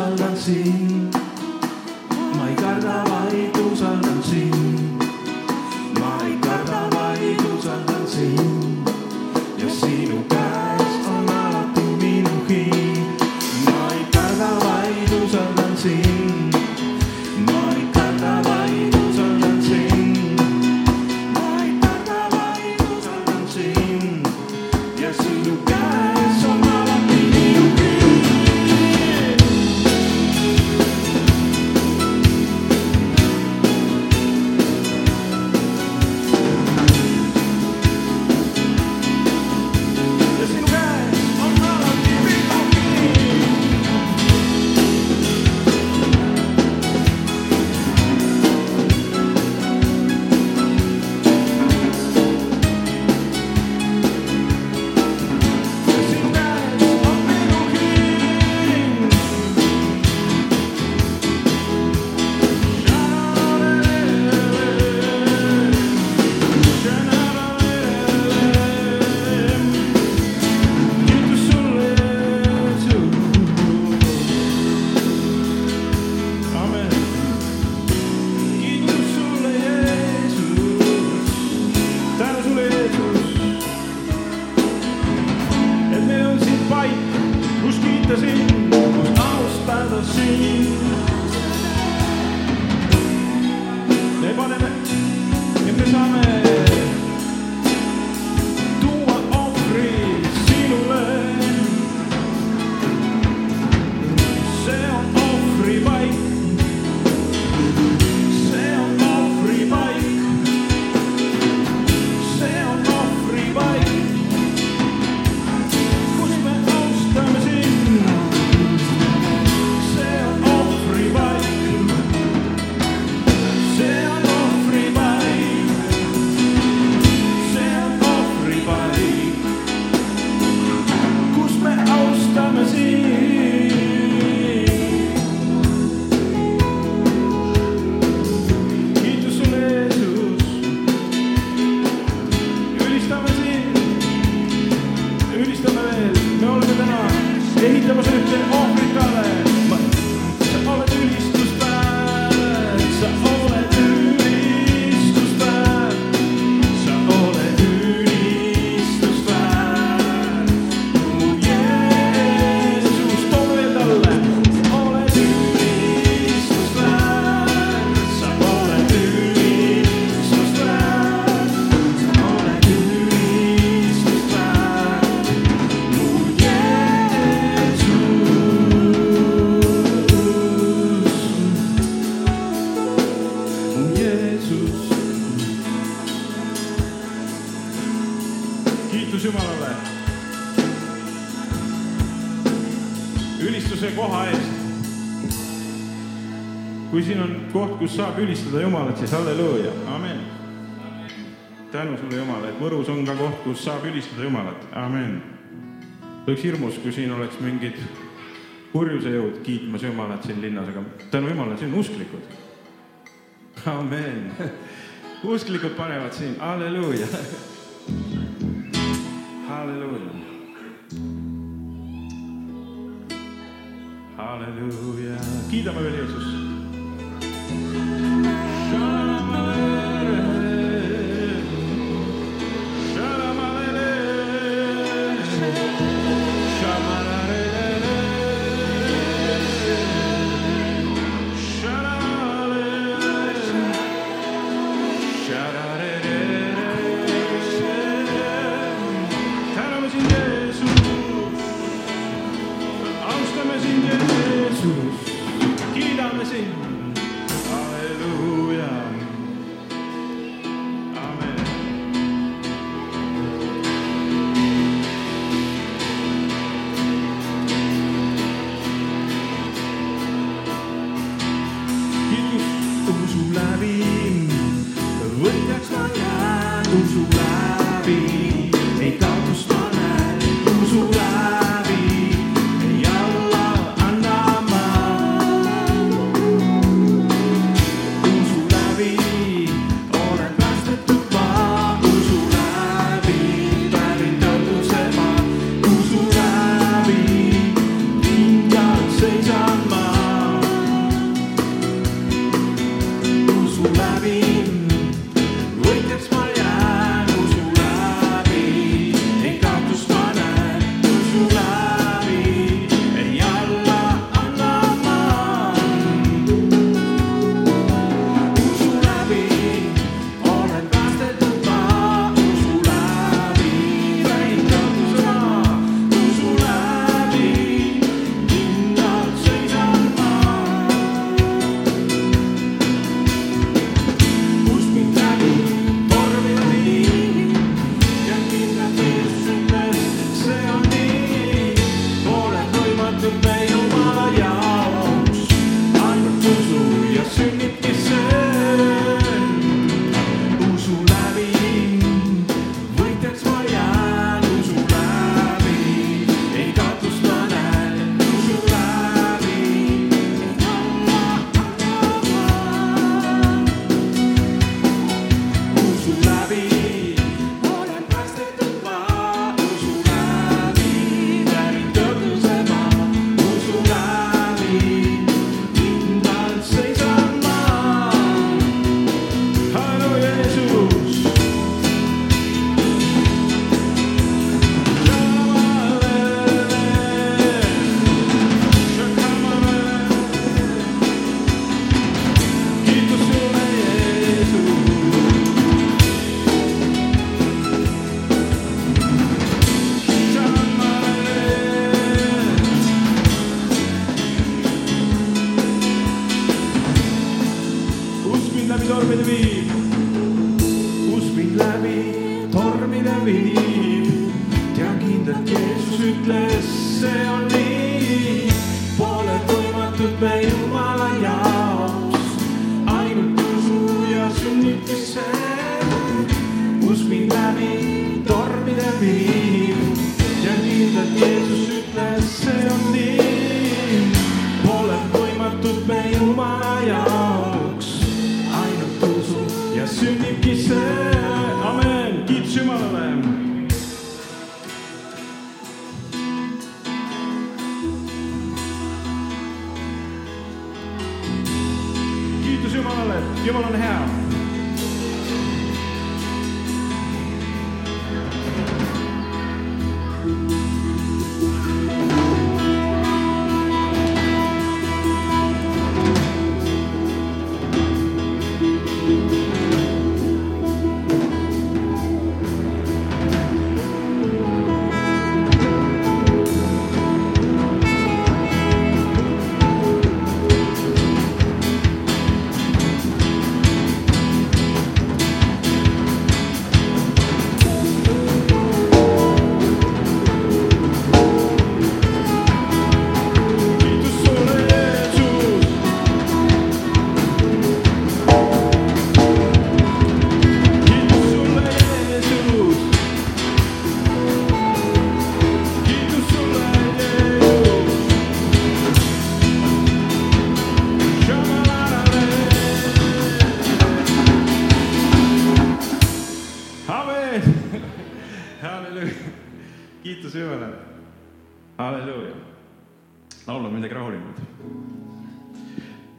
soll dann singen. sind, kus kiita sind, kus austada sind. kus saab ülistada Jumalat, siis halleluuja, amen. tänu sulle, Jumal, et Võrus on ka koht, kus saab ülistada Jumalat, amen. oleks hirmus, kui siin oleks mingid purjuse jõud kiitmas Jumalat siin linnas, aga tänu Jumalale, siin on usklikud. amen. usklikud panevad siin, halleluuja. halleluuja. halleluuja, kiidame veel Jeesust rio de a vida que ressuscitação. kiitus Jumalale, halleluuja. laulame midagi rahulikult.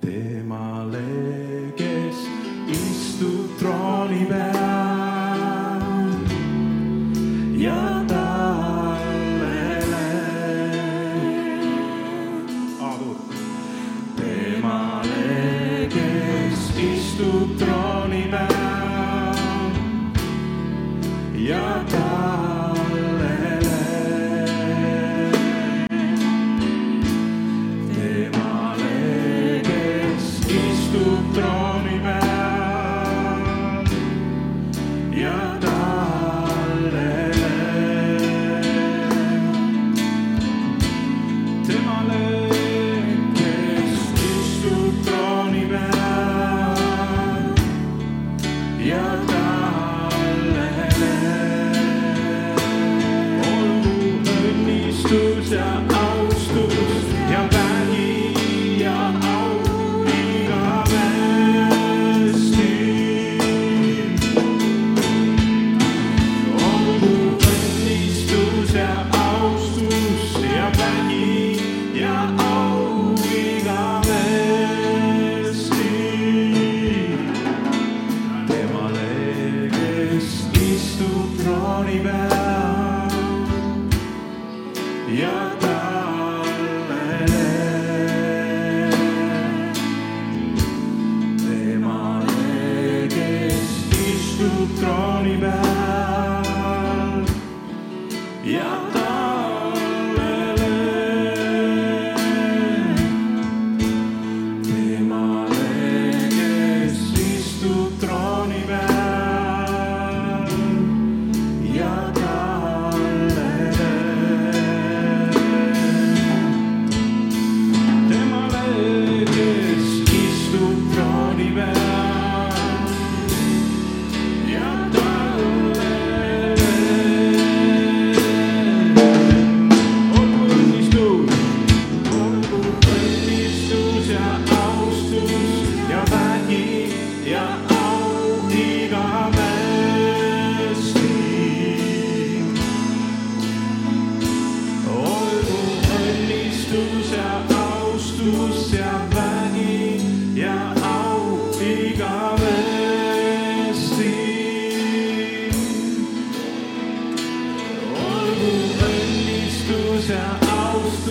temale, kes istub trooni peal ja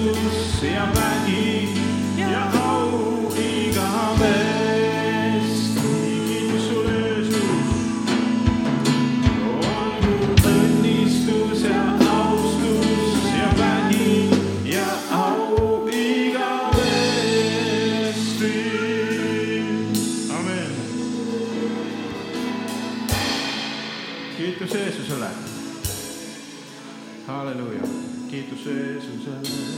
kuningas ja vägi ja au igavest. kiitus Jeesus, olgu õnnistus ja austus ja vägi ja au igavest. amen. kiitus Jeesusele. Halleluja. Kiitos Jeesusele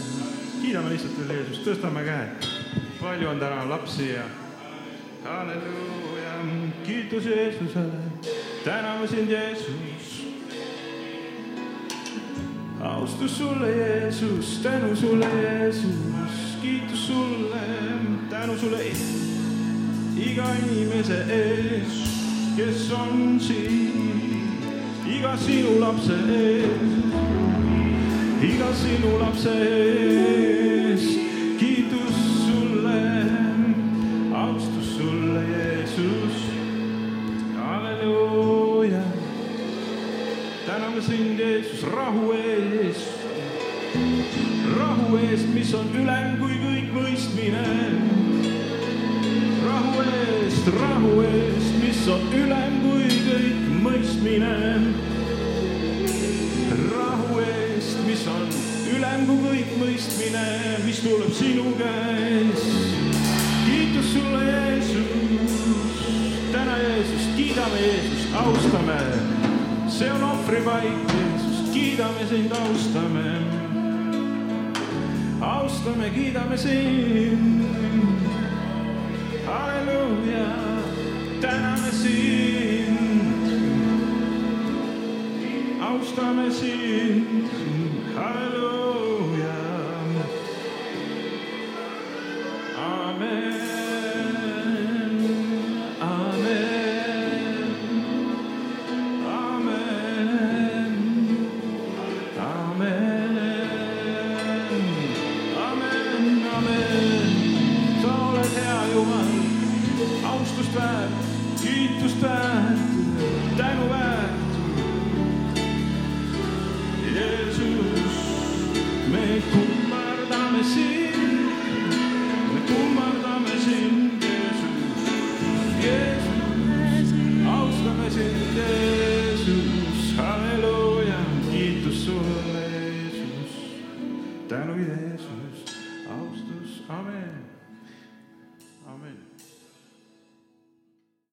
kiidame lihtsalt veel Jeesust, tõstame käed. palju on täna lapsi ja halleluuja, kiitus Jeesusele. täname sind, Jeesus. austus sulle, Jeesus, tänu sulle, Jeesus, kiitus sulle, tänu sulle iga inimese ees, kes on siin, iga sinu lapse ees, iga sinu lapse ees, kiitus sulle, austus sulle, Jeesus, halleluuja. täname sind, Jeesus, rahu eest, rahu eest, mis on ülem kui kõik mõistmine rahu eest, rahu eest, mis on ülem kui kõik mõistmine. Kui kõik mõistmine, mis tuleb sinu käest. kiitus sulle, Jeesus, täna Jeesus, kiidame Jeesust, austame. see on ohvripaik, Jeesus, kiidame sind, austame. austame, kiidame sind halleluuja, täname sind, austame sind, halleluuja